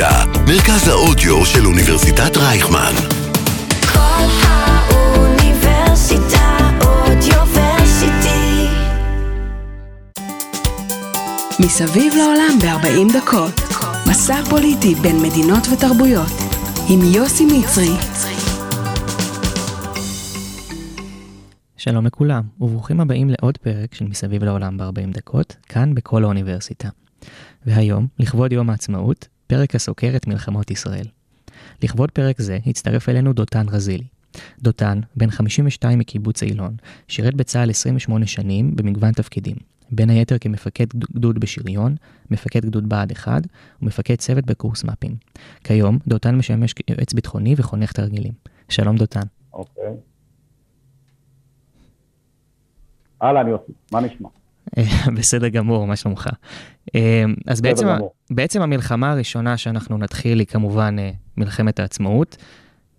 האוניברסיטה, מרכז האודיו של אוניברסיטת רייכמן. כל האוניברסיטה אודיוורסיטי. מסביב לעולם ב-40 דקות. מסע פוליטי בין מדינות ותרבויות. עם יוסי מצרי. שלום לכולם, וברוכים הבאים לעוד פרק של מסביב לעולם ב-40 דקות, כאן בכל האוניברסיטה. והיום, לכבוד יום העצמאות, פרק הסוקר את מלחמות ישראל. לכבוד פרק זה הצטרף אלינו דותן רזילי. דותן, בן 52 מקיבוץ אילון, שירת בצה"ל 28 שנים במגוון תפקידים, בין היתר כמפקד גדוד בשריון, מפקד גדוד בה"ד 1 ומפקד צוות בקורס מפים. כיום, דותן משמש כיועץ ביטחוני וחונך תרגילים. שלום דותן. אוקיי. אהלן יוסי, מה נשמע? בסדר גמור, מה שלומך? אה, אז בעצם. בעצם המלחמה הראשונה שאנחנו נתחיל היא כמובן אה, מלחמת העצמאות.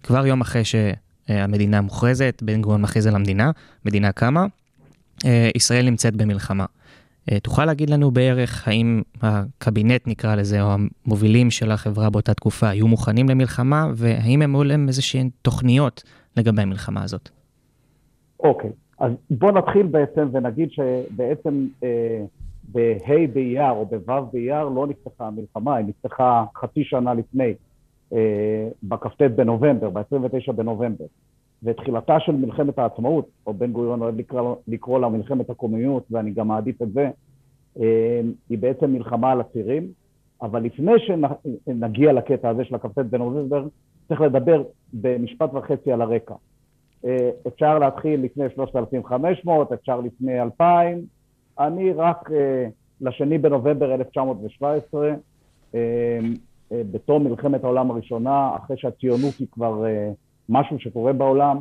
כבר יום אחרי שהמדינה מוכרזת, בן גוריון מכריז על המדינה, מדינה קמה, אה, ישראל נמצאת במלחמה. אה, תוכל להגיד לנו בערך האם הקבינט נקרא לזה, או המובילים של החברה באותה תקופה, היו מוכנים למלחמה, והאם הם היו להם איזשהן תוכניות לגבי המלחמה הזאת? אוקיי, אז בוא נתחיל בעצם ונגיד שבעצם אה, בה' באייר או בו' באייר לא נפתחה המלחמה, היא נפתחה חצי שנה לפני, אה, בכ"ט בנובמבר, ב-29 בנובמבר. ותחילתה של מלחמת העצמאות, או בן גוריון אוהב לקרוא, לקרוא לה מלחמת הקוממיות, ואני גם מעדיף את זה, אה, היא בעצם מלחמה על הצירים, אבל לפני שנגיע לקטע הזה של הכ"ט בנובמבר, צריך לדבר במשפט וחצי על הרקע. אה, אפשר להתחיל לפני 3,500, אפשר לפני 2,000, אני רק אה, לשני בנובמבר 1917, אה, אה, בתום מלחמת העולם הראשונה, אחרי שהציונות היא כבר משהו שקורה בעולם,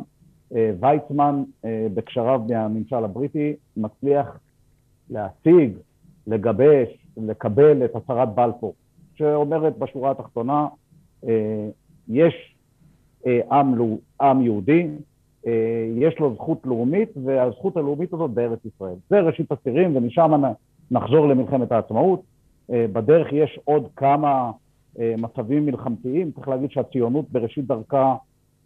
ויצמן, בקשריו מהממשל הבריטי, מצליח להשיג, לגבש, לקבל את הצהרת בלפור, שאומרת בשורה התחתונה, יש עם, עם יהודי, יש לו זכות לאומית, והזכות הלאומית הזאת בארץ ישראל. זה ראשית הצירים, ומשם נחזור למלחמת העצמאות. אה, בדרך יש עוד כמה אה, מצבים מלחמתיים. צריך להגיד שהציונות בראשית דרכה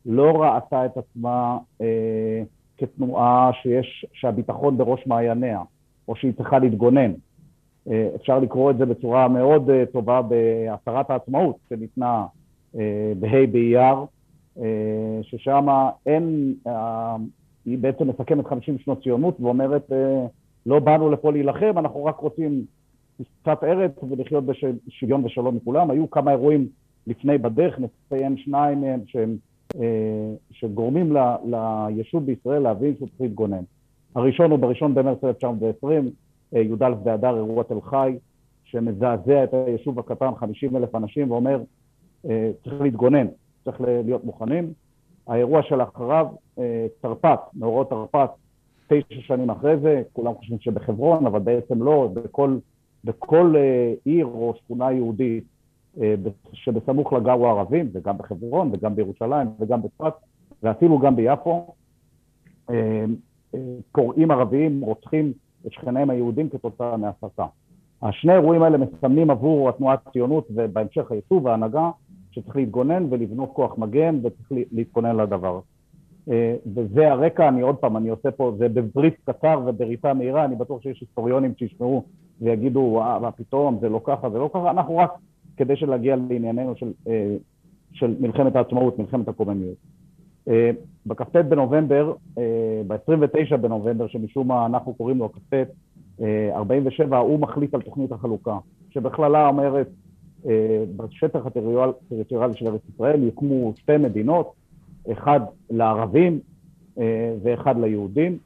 לא ראתה את עצמה אה, כתנועה שיש, שהביטחון בראש מעייניה, או שהיא צריכה להתגונן. אה, אפשר לקרוא את זה בצורה מאוד אה, טובה בהצהרת העצמאות שניתנה אה, בה' באייר, אה, ששם אין, אה, היא בעצם מסכמת 50 שנות ציונות ואומרת, אה, לא באנו לפה להילחם, אנחנו רק רוצים קצת ארץ ולחיות בשוויון ושלום מכולם. היו כמה אירועים לפני בדרך, נציין שניים מהם שהם, אה, שגורמים ל, ליישוב בישראל להבין שהוא צריך להתגונן. הראשון הוא בראשון במרץ 1920, אה, י"א באדר, אירוע תל חי, שמזעזע את היישוב הקטן, 50 אלף אנשים, ואומר, אה, צריך להתגונן, צריך להיות מוכנים. האירוע שלאחריו, אה, תרפ"ט, מאורעות תרפ"ט, תשע שנים אחרי זה, כולם חושבים שבחברון, אבל בעצם לא, בכל, בכל אה, עיר או שכונה יהודית אה, שבסמוך לה גרו ערבים, וגם בחברון, וגם בירושלים, וגם בצפת, ואפילו גם ביפו, פורעים ערביים רוצחים את שכניהם היהודים כתוצאה מהסתה. השני האירועים האלה מסמנים עבור התנועה הציונות ובהמשך היישוב וההנהגה שצריך להתגונן ולבנות כוח מגן וצריך להתכונן לדבר. אה, וזה הרקע, אני עוד פעם, אני עושה פה, זה בברית קצר ובריתה מהירה, אני בטוח שיש היסטוריונים שישמעו ויגידו, וואה, מה פתאום, זה לא ככה, זה לא ככה, אנחנו רק כדי שלהגיע לענייננו של, אה, של מלחמת העצמאות, מלחמת הקוממיות. אה, בכ"ט בנובמבר, ב-29 בנובמבר, שמשום מה אנחנו קוראים לו הכ"ט, 47, הוא מחליט על תוכנית החלוקה, שבכללה אומרת, בשטח הטריטוריאלי של ארץ ישראל יוקמו שתי מדינות, אחד לערבים ואחד ליהודים.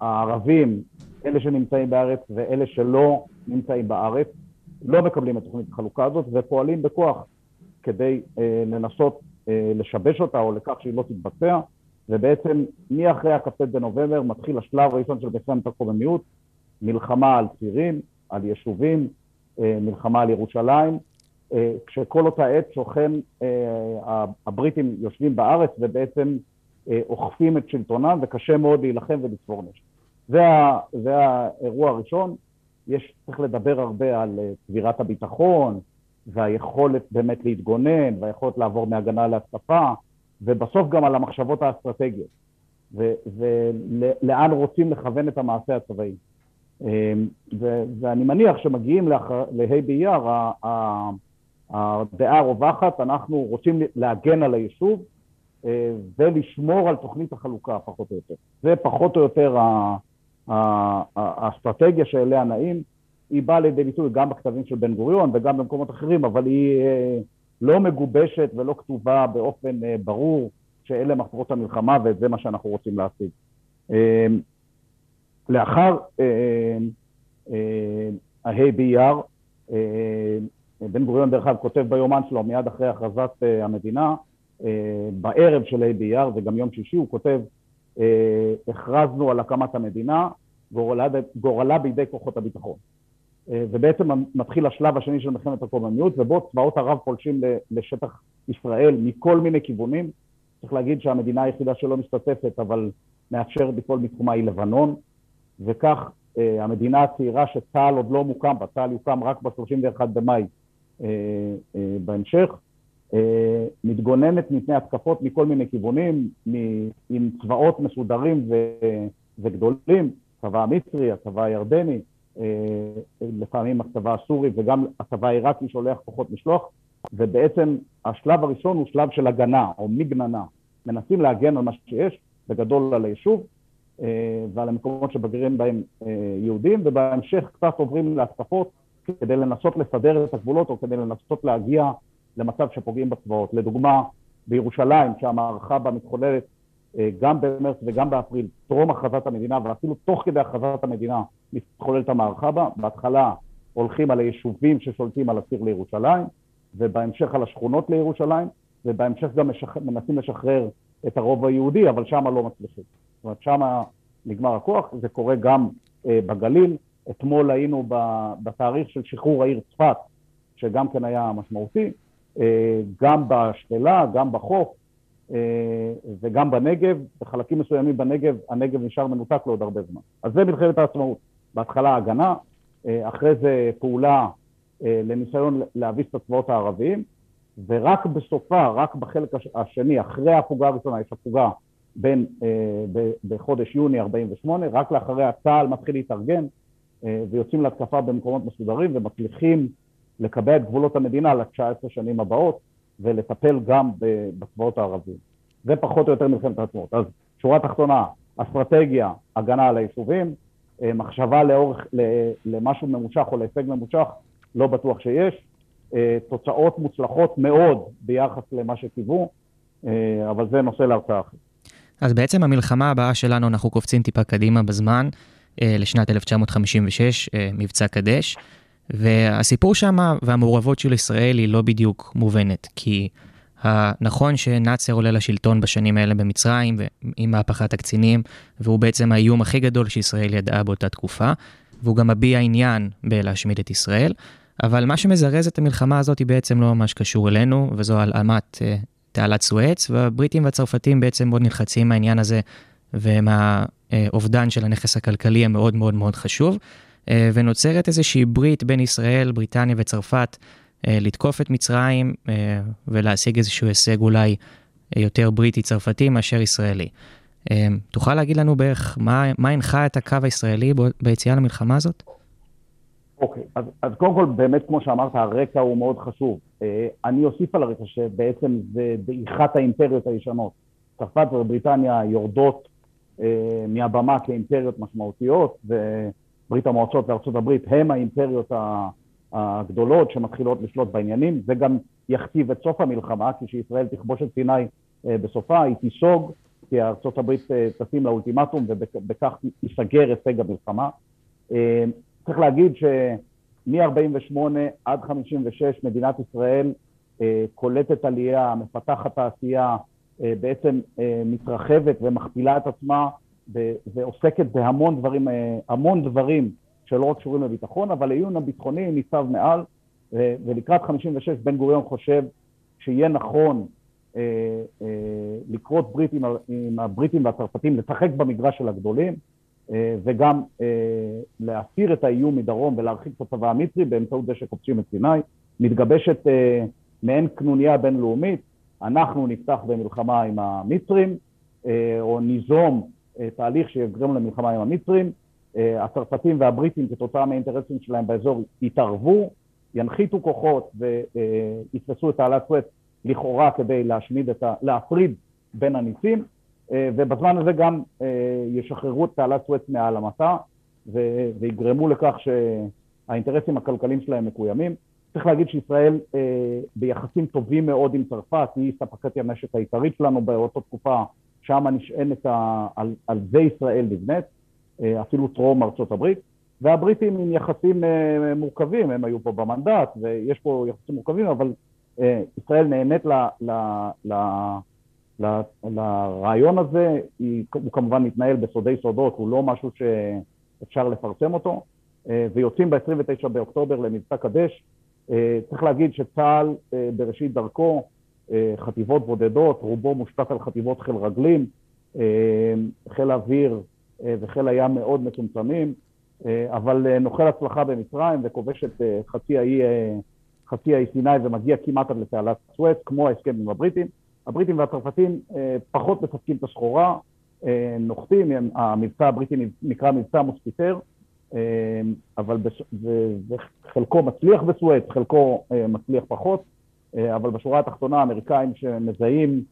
הערבים, אלה שנמצאים בארץ ואלה שלא נמצאים בארץ, לא מקבלים את תוכנית החלוקה הזאת ופועלים בכוח כדי לנסות לשבש אותה או לכך שהיא לא תתבצע, ובעצם מאחרי הכ"ט בנובמבר מתחיל השלב הראשון של מלחמת הקוממיות, מלחמה על צירים, על יישובים, מלחמה על ירושלים, כשכל אותה עת שוכן, הבריטים יושבים בארץ ובעצם אוכפים את שלטונם וקשה מאוד להילחם ולתפור נשק. זה, זה האירוע הראשון. יש, צריך לדבר הרבה על צבירת הביטחון, והיכולת באמת להתגונן, והיכולת לעבור מהגנה להתקפה, ובסוף גם על המחשבות האסטרטגיות, ולאן רוצים לכוון את המעשה הצבאי. ואני מניח שמגיעים לה' באייר, הדעה הרווחת, אנחנו רוצים להגן על היישוב ולשמור על תוכנית החלוקה, פחות או יותר. זה פחות או יותר האסטרטגיה שאליה נעים. היא באה לידי ביטוי גם בכתבים של בן גוריון וגם במקומות אחרים, אבל היא אה, לא מגובשת ולא כתובה באופן אה, ברור שאלה מטרות המלחמה וזה מה שאנחנו רוצים להשיג. אה, לאחר הה' באייר, בן גוריון דרך אגב כותב ביומן שלו מיד אחרי הכרזת המדינה, בערב של ה' באייר, זה גם יום שישי, הוא כותב, הכרזנו על הקמת המדינה, גורלה, בידי כוחות הביטחון. אה, ובעצם מתחיל השלב השני של מלחמת הקוממיות, ובו צבאות ערב פולשים לשטח ישראל מכל מיני כיוונים. צריך להגיד שהמדינה היחידה שלא משתתפת, אבל מאפשרת לפעול מתחומה היא לבנון, וכך אה, המדינה הצעירה שצה"ל עוד לא מוקם בה, צה"ל יוקם רק ב-31 במאי אה, בהמשך, מתגוננת מפני התקפות מכל מיני כיוונים, עם צבאות מסודרים וגדולים, הצבא המצרי, הצבא הירדני, אה, לפעמים הצבא הסורי וגם הצבא העיראקי שולח כוחות משלוח, ובעצם השלב הראשון הוא שלב של הגנה או מגננה. מנסים להגן על מה שיש, בגדול על היישוב אה, ועל המקומות שבגרים בהם אה, יהודים, ובהמשך קצת עוברים להתקפות כדי לנסות לסדר את הגבולות או כדי לנסות להגיע למצב שפוגעים בצבאות. לדוגמה, בירושלים, שהמערכה בה מתחוללת אה, גם במרץ וגם באפריל, טרום הכרזת המדינה, ואפילו תוך כדי הכרזת המדינה מתחוללת המערכה בה. בהתחלה הולכים על היישובים ששולטים על הציר לירושלים, ובהמשך על השכונות לירושלים, ובהמשך גם משח... מנסים לשחרר את הרוב היהודי, אבל שם לא מצליחים. זאת אומרת, שם נגמר הכוח, זה קורה גם אה, בגליל. אתמול היינו בתאריך של שחרור העיר צפת, שגם כן היה משמעותי, אה, גם בשפלה, גם בחוף, אה, וגם בנגב, בחלקים מסוימים בנגב, הנגב נשאר מנותק לעוד הרבה זמן. אז זה מלחמת העצמאות. בהתחלה הגנה, אה, אחרי זה פעולה אה, לניסיון להביס את הצבאות הערביים, ורק בסופה, רק בחלק השני, אחרי הפוגה הראשונה, יש הפוגה בין, בחודש יוני 48', רק לאחריה צה"ל מתחיל להתארגן ויוצאים להתקפה במקומות מסודרים ומצליחים לקבע את גבולות המדינה ל-19 שנים הבאות. ולטפל גם בצבאות הערביים. זה פחות או יותר מלחמת העצמאות. אז שורה תחתונה, אסטרטגיה, הגנה על היישובים, אה, מחשבה לאורך, למשהו ממושך או להישג ממושך, לא בטוח שיש. אה, תוצאות מוצלחות מאוד ביחס למה שקיוו, אה, אבל זה נושא להרצאה אחרת. אז בעצם המלחמה הבאה שלנו, אנחנו קופצים טיפה קדימה בזמן, לשנת 1956, מבצע קדש. והסיפור שם והמעורבות של ישראל היא לא בדיוק מובנת, כי נכון שנאצר עולה לשלטון בשנים האלה במצרים, עם מהפכת הקצינים, והוא בעצם האיום הכי גדול שישראל ידעה באותה תקופה, והוא גם מביע עניין בלהשמיד את ישראל, אבל מה שמזרז את המלחמה הזאת היא בעצם לא ממש קשור אלינו, וזו הלאמת uh, תעלת סואץ, והבריטים והצרפתים בעצם מאוד נלחצים מהעניין הזה ומהאובדן של הנכס הכלכלי המאוד מאוד מאוד חשוב. אה, ונוצרת איזושהי ברית בין ישראל, בריטניה וצרפת אה, לתקוף את מצרים אה, ולהשיג איזשהו הישג אולי יותר בריטי-צרפתי מאשר ישראלי. תוכל להגיד לנו בערך מה, מה הנחה את הקו הישראלי ביציאה למלחמה הזאת? אוקיי, okay, אז, אז קודם כל, באמת, כמו שאמרת, הרקע הוא מאוד חשוב. אני אוסיף על הרקע שבעצם זה דעיכת האימפריות הישנות. צרפת ובריטניה יורדות מהבמה כאימפריות משמעותיות, ו... ברית המועצות וארצות הברית הם האימפריות הגדולות שמתחילות לשלוט בעניינים. זה גם יכתיב את סוף המלחמה, כשישראל תכבוש את סיני אה, בסופה, היא תיסוג, כי ארצות הברית אה, תשים לאולטימטום ובכך ייסגר הישג המלחמה. אה, צריך להגיד שמ-48 עד 56 מדינת ישראל קולטת עלייה, מפתחת תעשייה, בעצם מתרחבת ומכפילה את עצמה ועוסקת בהמון דברים, אה, המון דברים שלא רק קשורים לביטחון, אבל העיון הביטחוני ניצב מעל, ולקראת 56 בן גוריון חושב שיהיה נכון אה, אה, לקרות ברית עם, עם הבריטים והצרפתים, לשחק במגרש של הגדולים, אה, וגם אה, להסיר את האיום מדרום ולהרחיק את הצבא המצרי באמצעות זה שקופצים את סיני. מתגבשת מעין קנוניה בינלאומית, אנחנו נפתח במלחמה עם המצרים, או ניזום תהליך שיגרם למלחמה עם המצרים, הצרפתים והבריטים כתוצאה מהאינטרסים שלהם באזור יתערבו, ינחיתו כוחות ויתפסו את תעלת סואץ לכאורה כדי להשמיד את ה... להפריד בין הניסים, ובזמן הזה גם ישחררו את תעלת סואץ מעל המטע ויגרמו לכך שהאינטרסים הכלכליים שלהם מקוימים. צריך להגיד שישראל ביחסים טובים מאוד עם צרפת, היא ספקת הנשק העיקרית שלנו באותה תקופה, שם נשענת, על, על זה ישראל נבנית. אפילו טרום ארצות הברית, והבריטים עם יחסים מורכבים, הם היו פה במנדט ויש פה יחסים מורכבים, אבל ישראל נהנית ל, ל, ל, לרעיון הזה, הוא כמובן מתנהל בסודי סודות, הוא לא משהו שאפשר לפרסם אותו, ויוצאים ב-29 באוקטובר למבצע קדש. צריך להגיד שצה"ל בראשית דרכו, חטיבות בודדות, רובו מושתת על חטיבות חיל רגלים, חיל האוויר וחיל הים מאוד מצומצמים, אבל נוחל הצלחה במצרים וכובש את חצי האי, חצי האי סיני ומגיע כמעט עד לתעלת סואץ, כמו ההסכם עם הבריטים. הבריטים והצרפתים פחות מספקים את הסחורה, נוחתים, המבצע הבריטי נקרא מבצע מוספיטר, אבל חלקו מצליח בסואץ, חלקו מצליח פחות, אבל בשורה התחתונה האמריקאים שמזהים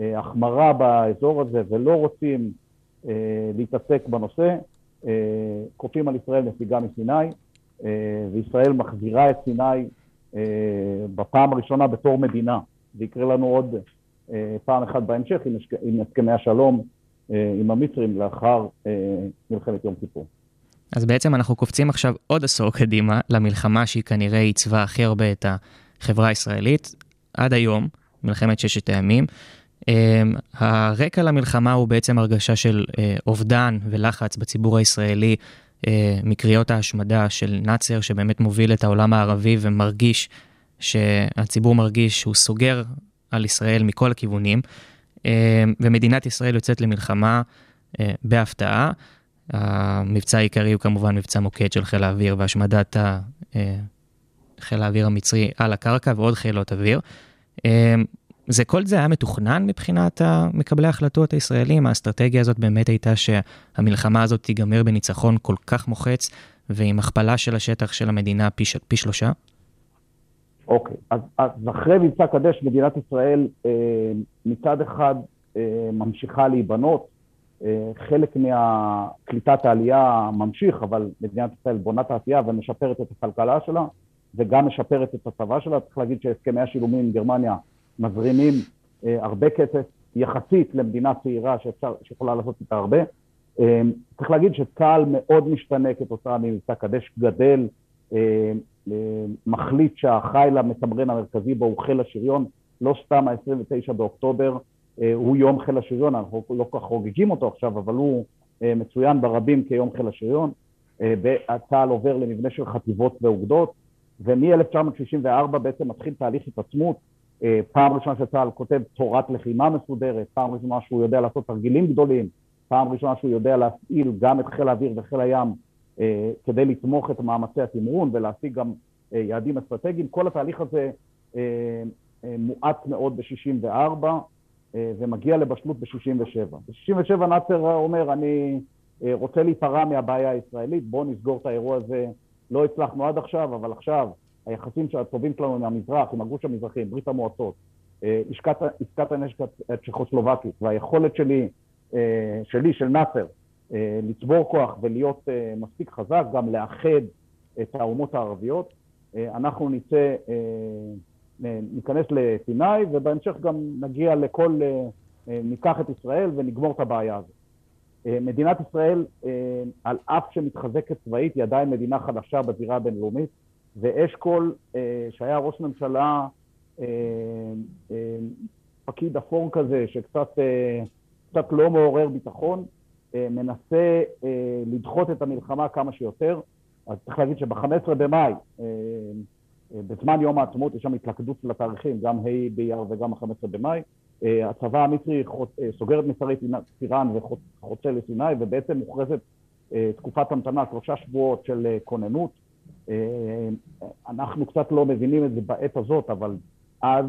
החמרה באזור הזה ולא רוצים להתעסק בנושא, כופים על ישראל נסיגה מסיני, וישראל מחזירה את סיני בפעם הראשונה בתור מדינה. זה יקרה לנו עוד פעם אחת בהמשך עם הסכמי השלום עם המצרים לאחר מלחמת יום כיפור. אז בעצם אנחנו קופצים עכשיו עוד עשור קדימה למלחמה שהיא כנראה עיצבה הכי הרבה את החברה הישראלית. עד היום, מלחמת ששת הימים, אמ, הרקע למלחמה הוא בעצם הרגשה של אה, אובדן ולחץ בציבור הישראלי אה, מקריאות ההשמדה של נאצר, שבאמת מוביל את העולם הערבי ומרגיש שהציבור מרגיש שהוא סוגר על ישראל מכל הכיוונים, אמ, ומדינת ישראל יוצאת למלחמה אה, בהפתעה. המבצע העיקרי הוא כמובן מבצע מוקד של חיל האוויר והשמדת חיל האוויר המצרי על הקרקע ועוד חילות אוויר. אמ, זה כל זה היה מתוכנן מבחינת מקבלי ההחלטות הישראלים? האסטרטגיה הזאת באמת הייתה שהמלחמה הזאת תיגמר בניצחון כל כך מוחץ ועם הכפלה של השטח של המדינה פי, פי שלושה? אוקיי. אז, אז אחרי מבצע קדש מדינת ישראל אה, מצד אחד אה, ממשיכה להיבנות, אה, חלק מהקליטת העלייה ממשיך, אבל מדינת ישראל בונה תעשייה ומשפרת את הכלכלה שלה וגם משפרת את הצבא שלה. צריך להגיד שהסכמי השילומים עם גרמניה מזרימים אה, הרבה כסף יחסית למדינה צעירה שאפשר, שיכולה לעשות איתה הרבה. אה, צריך להגיד שצה"ל מאוד משתנה כתוצאה ממבצע קדש, גדל, מחליט שהחיל המתמרן המרכזי בו הוא חיל השריון, לא סתם ה-29 באוקטובר אה, הוא יום חיל השריון, אנחנו לא כל כך חוגגים אותו עכשיו, אבל הוא אה, מצוין ברבים כיום חיל השריון. אה, צה"ל עובר למבנה של חטיבות ואוגדות, ומ-1964 בעצם מתחיל תהליך התעצמות אה, פעם ראשונה שצה"ל כותב תורת לחימה מסודרת, פעם ראשונה שהוא יודע לעשות תרגילים גדולים, פעם ראשונה שהוא יודע להפעיל גם את חיל האוויר וחיל הים אה, כדי לתמוך את מאמצי התמרון ולהשיג גם אה, יעדים אסטרטגיים. כל התהליך הזה מואץ מאוד ב-64 ומגיע לבשלות ב-67. ב-67 נאצר אומר, אני רוצה להיפרע מהבעיה הישראלית, בואו נסגור את האירוע הזה. לא הצלחנו עד עכשיו, אבל עכשיו היחסים הטובים שלנו עם המזרח, עם הגוש המזרחי, עם ברית המועצות, אה, עסקת הנשק הצ'כוסלובקית והיכולת שלי, אה, שלי, של נאצר, אה, לצבור כוח ולהיות מספיק חזק, גם לאחד את האומות הערביות, אנחנו נצא, ניכנס לסיני ובהמשך גם נגיע לכל, ניקח את ישראל ונגמור את הבעיה הזאת. מדינת ישראל, על אף שמתחזקת צבאית, היא עדיין מדינה חדשה בזירה הבינלאומית. ואשכול, אה, שהיה ראש ממשלה, אה, אה, פקיד אפור כזה, שקצת קצת לא מעורר ביטחון, מנסה לדחות את המלחמה כמה שיותר. אז צריך להגיד שב-15 במאי, בזמן יום העצמאות, יש שם התלכדות של התאריכים, גם ה' באייר וגם ה-15 במאי. הצבא המצרי סוגר את מסרי טיראן וחוצה לסיני, ובעצם מוכרזת תקופת המתנה, שלושה שבועות של כוננות. אנחנו קצת לא מבינים את זה בעת הזאת, אבל אז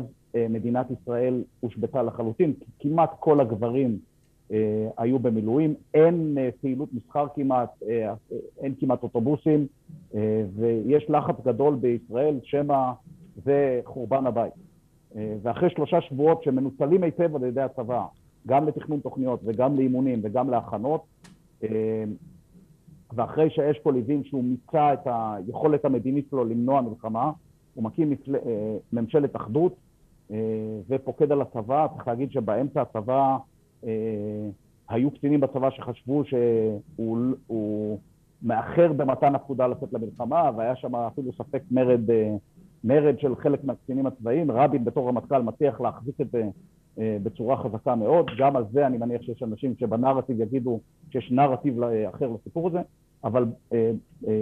מדינת ישראל הושבתה לחלוטין, כי כמעט כל הגברים היו במילואים, אין פעילות מסחר כמעט, אין כמעט אוטובוסים, ויש לחץ גדול בישראל, שמא זה חורבן הבית. ואחרי שלושה שבועות שמנוצלים היטב על ידי הצבא, גם לתכנון תוכניות וגם לאימונים וגם להכנות, ואחרי שאשכול הבין שהוא מיצה את היכולת המדינית שלו למנוע מלחמה, הוא מקים ממשלת אחדות ופוקד על הצבא. צריך להגיד שבאמצע הצבא, היו קצינים בצבא שחשבו שהוא מאחר במתן הפקודה לצאת למלחמה, והיה שם אפילו ספק מרד, מרד של חלק מהקצינים הצבאיים. רבין בתור רמטכ"ל מצליח להחזיק את זה בצורה חזקה מאוד. גם על זה אני מניח שיש אנשים שבנרטיב יגידו שיש נרטיב אחר לסיפור הזה, אבל אה, אה,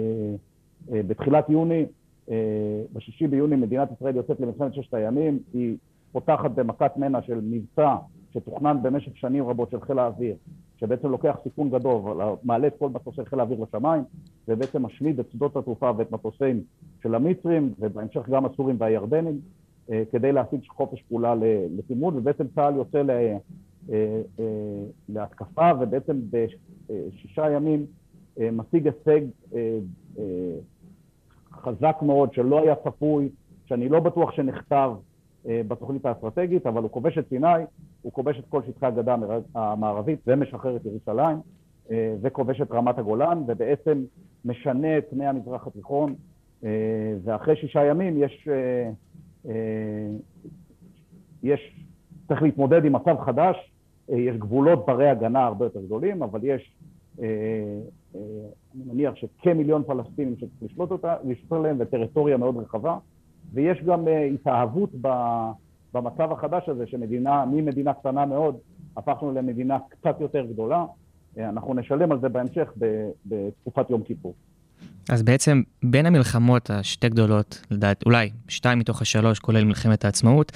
אה, בתחילת יוני, אה, בשישי ביוני מדינת ישראל יוצאת למלחמת ששת הימים, היא פותחת במכת מנע של מבצע שתוכנן במשך שנים רבות של חיל האוויר, שבעצם לוקח סיכון גדול, מעלה את כל מטוסי חיל האוויר לשמיים, ובעצם משמיד את שדות התעופה ואת מטוסיהם של המצרים, ובהמשך גם הסורים והירדנים, אה, כדי להשיג חופש פעולה לתימוד, ובעצם צה"ל יוצא לה, אה, אה, להתקפה, ובעצם בשישה ימים משיג הישג חזק מאוד, שלא היה צפוי, שאני לא בטוח שנכתב בתוכנית האסטרטגית, אבל הוא כובש את סיני, הוא כובש את כל שטחי הגדה המערבית ומשחרר את ירושלים, וכובש את רמת הגולן, ובעצם משנה את פני המזרח התיכון, ואחרי שישה ימים יש אה, יש, צריך להתמודד עם מצב חדש, אה, יש גבולות ברי הגנה הרבה יותר גדולים, אבל יש, אה, אני מניח שכמיליון פלסטינים שצריך לשלוט עליהם, וטריטוריה מאוד רחבה, ויש גם התאהבות במצב החדש הזה, שמדינה, ממדינה קטנה מאוד, הפכנו למדינה קצת יותר גדולה. אנחנו נשלם על זה בהמשך בתקופת יום כיפור. אז בעצם בין המלחמות השתי גדולות, לדעת, אולי שתיים מתוך השלוש, כולל מלחמת העצמאות,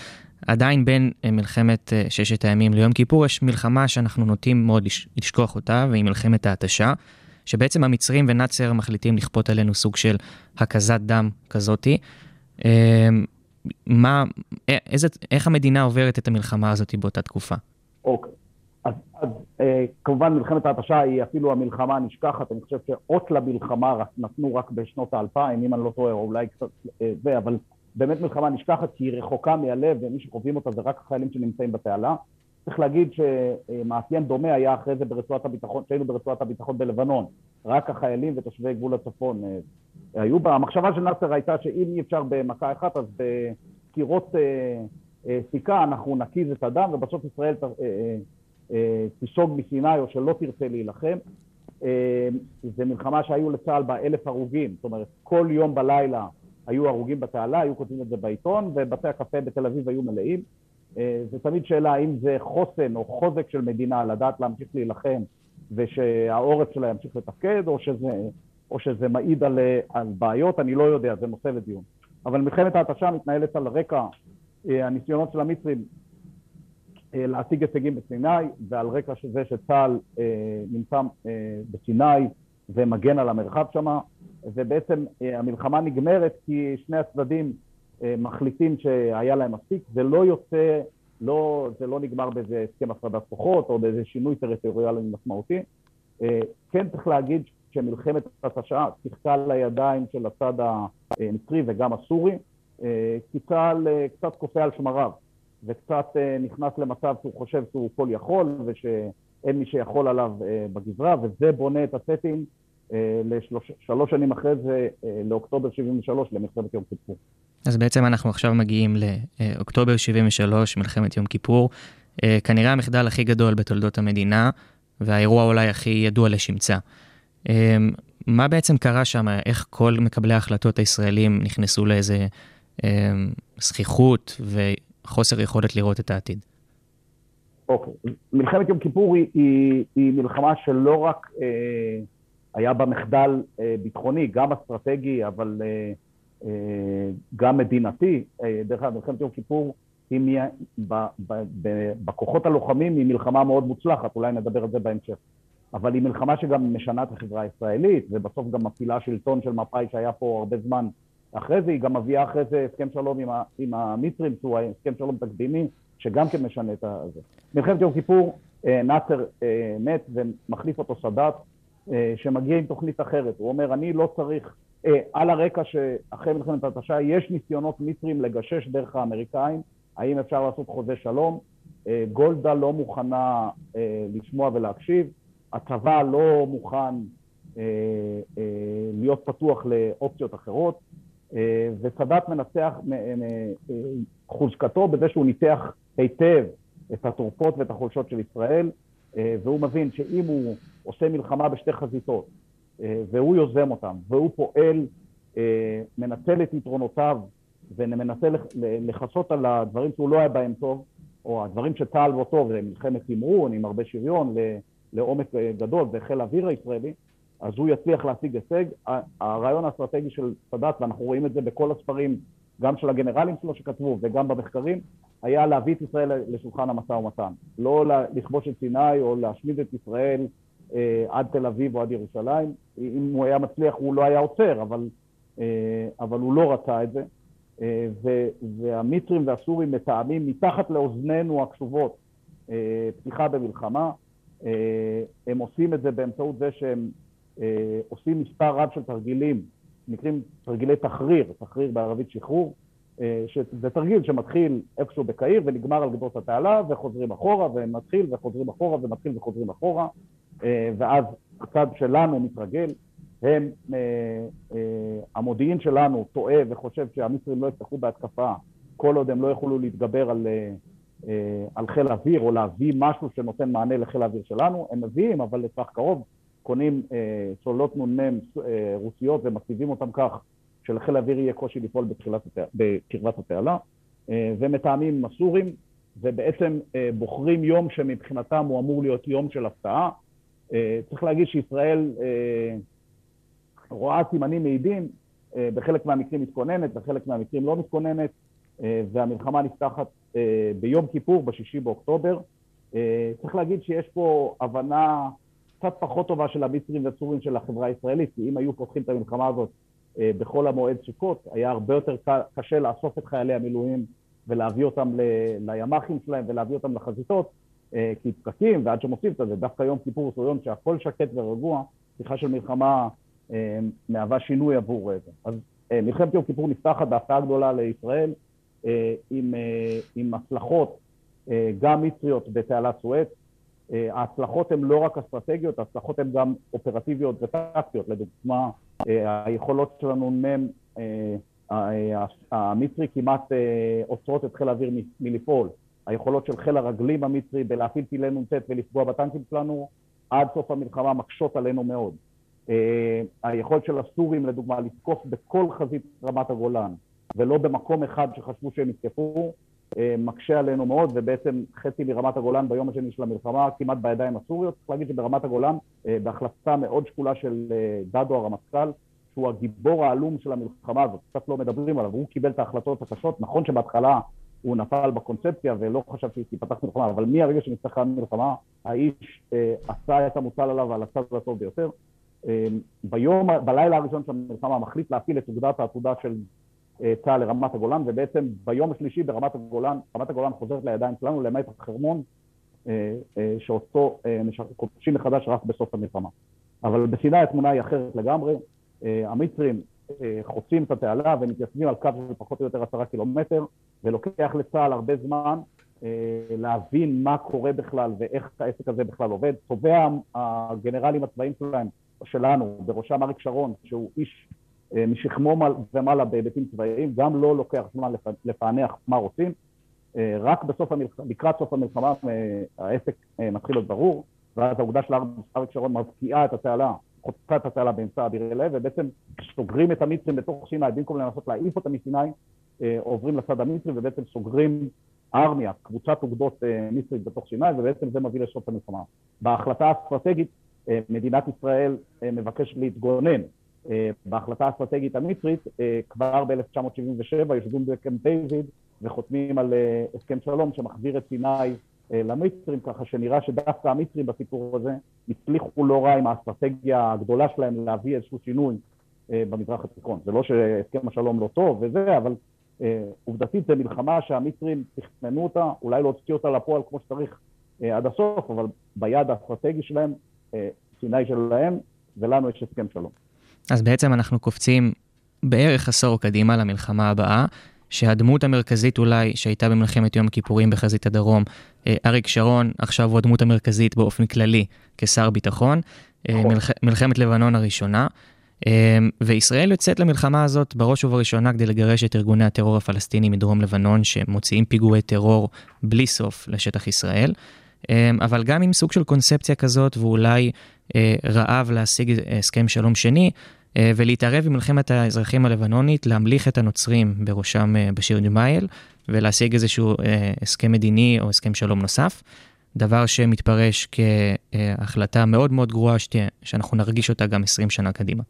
עדיין בין אה, מלחמת אה, ששת הימים ליום כיפור יש מלחמה שאנחנו נוטים מאוד לשכוח אותה, והיא מלחמת ההתשה, שבעצם המצרים ונאצר מחליטים לכפות עלינו סוג של הקזת דם כזאתי. אמ, מה, איזה, איך המדינה עוברת את המלחמה הזאת באותה תקופה? אוקיי. אז, אז אה, כמובן מלחמת ההתשה היא אפילו המלחמה הנשכחת, אני חושב שאות למלחמה רק, נתנו רק בשנות האלפיים, אם אני לא טועה, או אולי קצת אה, זה, אבל באמת מלחמה נשכחת כי היא רחוקה מהלב ומי שחווים אותה זה רק החיילים שנמצאים בתעלה. צריך להגיד שמאפיין דומה היה אחרי זה ברצועת הביטחון, כשהיינו ברצועת הביטחון בלבנון, רק החיילים ותושבי גבול הצפון אה, היו בה. המחשבה של נאצר הייתה שאם אי אפשר במכה אחת אז בקירות אה, אה, סיכה אנחנו נקיז את הדם ובסוף ישראל תיסוג מסיני או שלא תרצה להילחם. זה מלחמה שהיו לצה"ל בה אלף הרוגים, זאת אומרת כל יום בלילה היו הרוגים בתעלה, היו כותבים את זה בעיתון ובתי הקפה בתל אביב היו מלאים. אה, זה תמיד שאלה האם זה חוסן או חוזק של מדינה לדעת להמשיך להילחם ושהעורף שלה ימשיך לתפקד או שזה, או שזה מעיד על, על בעיות, אני לא יודע, זה נושא לדיון. אבל מלחמת ההתשה מתנהלת על רקע אה, הניסיונות של המצרים אה, להשיג הישגים בסיני, ועל רקע זה שצה"ל נמצא בסיני ומגן על המרחב שם, ובעצם המלחמה נגמרת כי שני הצדדים מחליטים שהיה להם מספיק, זה לא יוצא, לא, זה לא נגמר באיזה הסכם הפרדת כוחות או באיזה שינוי טריטוריאלי משמעותי. כן צריך להגיד שמלחמת התשעה שיחקה על הידיים של הצד המצרי וגם הסורי, כי צה"ל קצת כופה על שמריו. וקצת אה, נכנס למצב שהוא חושב שהוא כל יכול ושאין מי שיכול עליו אה, בגזרה, וזה בונה את הסטינג אה, לשלוש שנים אחרי זה, לאוקטובר 73, למלחמת יום כיפור. אז בעצם אנחנו עכשיו מגיעים לאוקטובר 73, מלחמת יום כיפור, כנראה המחדל הכי גדול בתולדות המדינה, והאירוע אולי הכי ידוע לשמצה. מה בעצם קרה שם? איך כל מקבלי ההחלטות הישראלים נכנסו לאיזה זכיחות חוסר יכולת לראות את העתיד. אוקיי. Okay. מלחמת יום כיפור היא, היא, היא מלחמה שלא רק אה, היה בה מחדל אה, ביטחוני, גם אסטרטגי, אבל אה, אה, גם מדינתי. דרך אגב, מלחמת יום כיפור היא ב, ב, ב, בכוחות הלוחמים היא מלחמה מאוד מוצלחת, אולי נדבר על זה בהמשך. אבל היא מלחמה שגם משנה את החברה הישראלית, ובסוף גם מפעילה שלטון של מפא"י שהיה פה הרבה זמן אחרי זה, היא גם מביאה אחרי זה הסכם שלום עם, ה, עם המצרים, שהוא הסכם שלום תקדימי, שגם כן משנה את זה. מלחמת יום כיפור, נאצר מת ומחליף אותו סאדאת, שמגיע עם תוכנית אחרת. הוא אומר, אני לא צריך, אה, על הרקע שאחרי מלחמת התשה יש ניסיונות מצרים לגשש דרך האמריקאים, האם אפשר לעשות חוזה שלום? אה, גולדה לא מוכנה אה, לשמוע ולהקשיב, הצבא לא מוכן אה, אה, להיות פתוח לאופציות אחרות, אה, וסאדאת מנצח חוזקתו בזה שהוא ניתח היטב את התורפות ואת החולשות של ישראל, והוא מבין שאם הוא עושה מלחמה בשתי חזיתות, והוא יוזם אותם, והוא פועל, מנצל את יתרונותיו ומנסה לכסות על הדברים שהוא לא היה בהם טוב, או הדברים שצה"ל בו טוב, מלחמת תמרון עם הרבה שריון, לעומק גדול וחיל האוויר הישראלי, אז הוא יצליח להשיג הישג. הרעיון האסטרטגי של סאדאת, ואנחנו רואים את זה בכל הספרים, גם של הגנרלים שלו שכתבו וגם במחקרים, היה להביא את ישראל לשולחן המשא ומתן. לא לכבוש את סיני או להשמיד את ישראל אה, עד תל אביב או עד ירושלים. אם הוא היה מצליח הוא לא היה עוצר, אבל, אה, אבל הוא לא רצה את זה. אה, והמצרים והסורים מתאמים מתחת לאוזנינו הקשובות אה, פתיחה במלחמה. אה, הם עושים את זה באמצעות זה שהם אה, עושים מספר רב של תרגילים, נקראים תרגילי תחריר, תחריר בערבית שחרור, אה, שזה תרגיל שמתחיל איפשהו בקהיר ונגמר על גדות התעלה וחוזרים אחורה ומתחיל וחוזרים אחורה ומתחיל וחוזרים אחורה אה, ואז הצד שלנו מתרגל, הם, המודיעין שלנו טועה וחושב שהמצרים לא יפתחו בהתקפה כל עוד הם לא יוכלו להתגבר על, על חיל האוויר או להביא משהו שנותן מענה לחיל האוויר שלנו, הם מביאים אבל לטווח קרוב קונים אה, נ"מ אה, רוסיות ומציבים אותם כך שלחיל האוויר יהיה קושי לפעול בקרבת התעלה, אה, ומתאמים עם הסורים, ובעצם אה, בוחרים יום שמבחינתם הוא אמור להיות יום של הפתעה. אה, צריך להגיד שישראל אה, רואה סימנים מעידים, אה, בחלק מהמקרים מתכוננת, בחלק מהמקרים לא מתכוננת, אה, והמלחמה נפתחת אה, ביום כיפור, בשישי באוקטובר. אה, צריך להגיד שיש פה הבנה קצת פחות טובה של המצרים והסורים של החברה הישראלית, כי אם היו פותחים את המלחמה הזאת אה, בחול המועד סוכות, היה הרבה יותר קשה לאסוף את חיילי המילואים ולהביא אותם לימ"חים שלהם ולהביא אותם לחזיתות, אה, כי פקקים, ועד עושים את זה, דווקא יום כיפור הוא יום שהכל שקט ורגוע, פתיחה של מלחמה אה, מהווה שינוי עבור זה. אז מלחמת יום כיפור נפתחת בהפתעה גדולה לישראל, עם, עם הצלחות גם מצריות בתעלת סואץ, ההצלחות הן לא רק אסטרטגיות, ההצלחות הן גם אופרטיביות וטקטיות. לדוגמה, אה, היכולות שלנו מ"ם, אה, המצרי כמעט עוצרות את חיל האוויר מלפעול. היכולות של חיל הרגלים המצרי בלהפעיל טילי נ"ט ולפגוע בטנקים שלנו עד סוף המלחמה מקשות עלינו מאוד. היכולת של הסורים, לדוגמה, לתקוף בכל חזית רמת הגולן, ולא במקום אחד שחשבו שהם יתקפו, אה, מקשה עלינו מאוד, ובעצם חצי מרמת הגולן ביום השני של המלחמה כמעט בידיים הסוריות. צריך להגיד שברמת הגולן, אה, בהחלטה מאוד שקולה של אה, דדו הרמטכ"ל, שהוא הגיבור העלום של המלחמה הזאת, קצת לא מדברים עליו, הוא קיבל את ההחלטות הקשות, נכון שבהתחלה הוא נפל בקונספציה ולא חשב שתיפתח מלחמה, אבל מהרגע שנפתחה המלחמה, האיש אה, עשה את המוטל עליו על הצד הטוב ביותר. אה, ביום, בלילה הראשון של המלחמה מחליט להפעיל את אוגדת העתודה של אה, צה"ל לרמת הגולן, ובעצם ביום השלישי ברמת הגולן, רמת הגולן חוזרת לידיים שלנו, למעט החרמון, אה, אה, שאותו כובשים מחדש רק בסוף המלחמה. אבל בסיני התמונה היא אחרת לגמרי. המצרים חוצים את התעלה ומתייצבים על קו של פחות או יותר עשרה קילומטר, ולוקח לצה"ל הרבה זמן להבין מה קורה בכלל ואיך העסק הזה בכלל עובד. צובע הגנרלים הצבאיים שלהם, שלנו, בראשם אריק שרון, שהוא איש אה, משכמו ומעלה בהיבטים צבאיים, גם לא לוקח זמן לפענח מה רוצים, אה, רק בסוף המלחמה, לקראת סוף המלחמה אה, העסק מתחיל להיות ברור, ואז העובדה של אריק שרון מבקיעה את התעלה, חוצה את התעלה באמצע אבירי לב, ובעצם סוגרים את המצרים בתוך סיני, במקום לנסות להעיף אותם מסיני, עוברים לצד המצרי ובעצם סוגרים ארמיה, קבוצת אוגדות מצרית בתוך סיני, ובעצם זה מביא לסוף המלחמה. בהחלטה האסטרטגית מדינת ישראל מבקשת להתגונן אה, בהחלטה האסטרטגית המצרית, אה, כבר ב-1977 יושבים בקמפ דיוויד וחותמים על אה, הסכם שלום שמחזיר את סיני למצרים, ככה שנראה שדווקא המצרים בסיפור הזה הצליחו לא רע עם האסטרטגיה הגדולה שלהם להביא איזשהו שינוי במזרח התיכון. זה לא שהסכם השלום לא טוב וזה, אבל עובדתית זו מלחמה שהמצרים תכננו אותה, אולי לא הוציאו אותה לפועל כמו שצריך עד הסוף, אבל ביעד האסטרטגי שלהם, סיני שלהם, ולנו יש הסכם שלום. אז בעצם אנחנו קופצים בערך עשור קדימה למלחמה הבאה, שהדמות המרכזית אולי שהייתה במלחמת יום הכיפורים בחזית הדרום, אה, אריק שרון, עכשיו הוא הדמות המרכזית באופן כללי כשר ביטחון, אה, נכון. מלח... מלחמת לבנון הראשונה. אה, וישראל יוצאת למלחמה הזאת בראש ובראשונה כדי לגרש את ארגוני הטרור הפלסטיני מדרום לבנון, שמוציאים פיגועי טרור בלי סוף לשטח ישראל. אבל גם עם סוג של קונספציה כזאת, ואולי רעב להשיג הסכם שלום שני, אה, ולהתערב במלחמת האזרחים הלבנונית, להמליך את הנוצרים, בראשם אה, בשיר ג'מאייל, ולהשיג איזשהו אה, הסכם מדיני או הסכם שלום נוסף. דבר שמתפרש כהחלטה מאוד מאוד גרועה שתהיה, שאנחנו נרגיש אותה גם 20 שנה קדימה.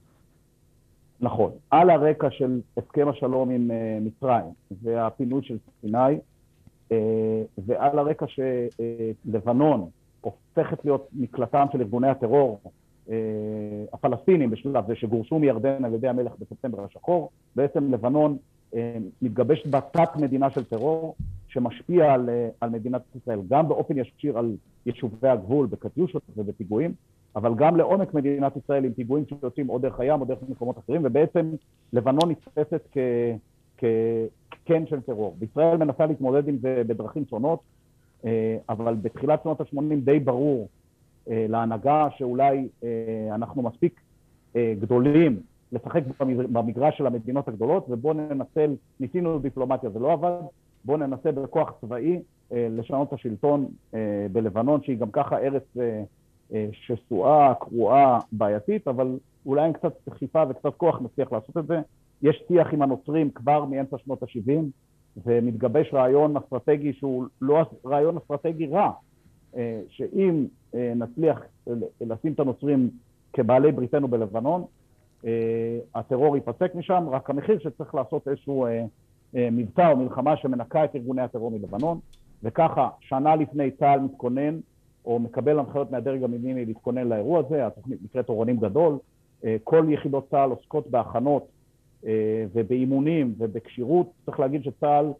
נכון. על הרקע של הסכם השלום עם מצרים והפינוי של סיני, ועל הרקע שלבנון הופכת להיות מקלטם של ארגוני הטרור, אה, הפלסטינים בשלב זה שגורשו מירדן על ידי המלך בספטמבר השחור, בעצם לבנון אה, מתגבשת בה תת מדינה של טרור שמשפיע על, אה, על מדינת ישראל, גם באופן ישיר על יישובי הגבול בקטיושות ובפיגועים, אבל גם לעומק מדינת ישראל עם פיגועים שיוצאים או דרך הים או דרך מקומות אחרים, ובעצם לבנון נתפסת כקן של טרור. וישראל מנסה להתמודד עם זה בדרכים שונות, אבל בתחילת שנות ה-80 די ברור אה, להנהגה שאולי אה, אנחנו מספיק אה, גדולים לשחק במגרש של המדינות הגדולות ובואו ננצל, ניסינו דיפלומטיה, זה לא עבד, בואו ננסה בכוח צבאי לשנות את השלטון בלבנון, שהיא גם ככה ארץ שסועה, קרועה, בעייתית, אבל אולי עם קצת דחיפה וקצת כוח נצליח לעשות את זה. יש שיח עם הנוצרים כבר מאמצע שנות ה-70, ומתגבש רעיון אסטרטגי שהוא לא רעיון אסטרטגי רע, שאם אה, נצליח לשים את הנוצרים כבעלי בריתנו בלבנון, אה, הטרור ייפסק משם, רק המחיר שצריך לעשות איזשהו אה, מבצע או מלחמה שמנקה את ארגוני הטרור מלבנון, וככה שנה לפני צה"ל מתכונן או מקבל הנחיות מהדרג המדיני להתכונן לאירוע הזה, התוכנית נקראת אורנים גדול, כל יחידות צה"ל עוסקות בהכנות ובאימונים ובכשירות, צריך להגיד שצה"ל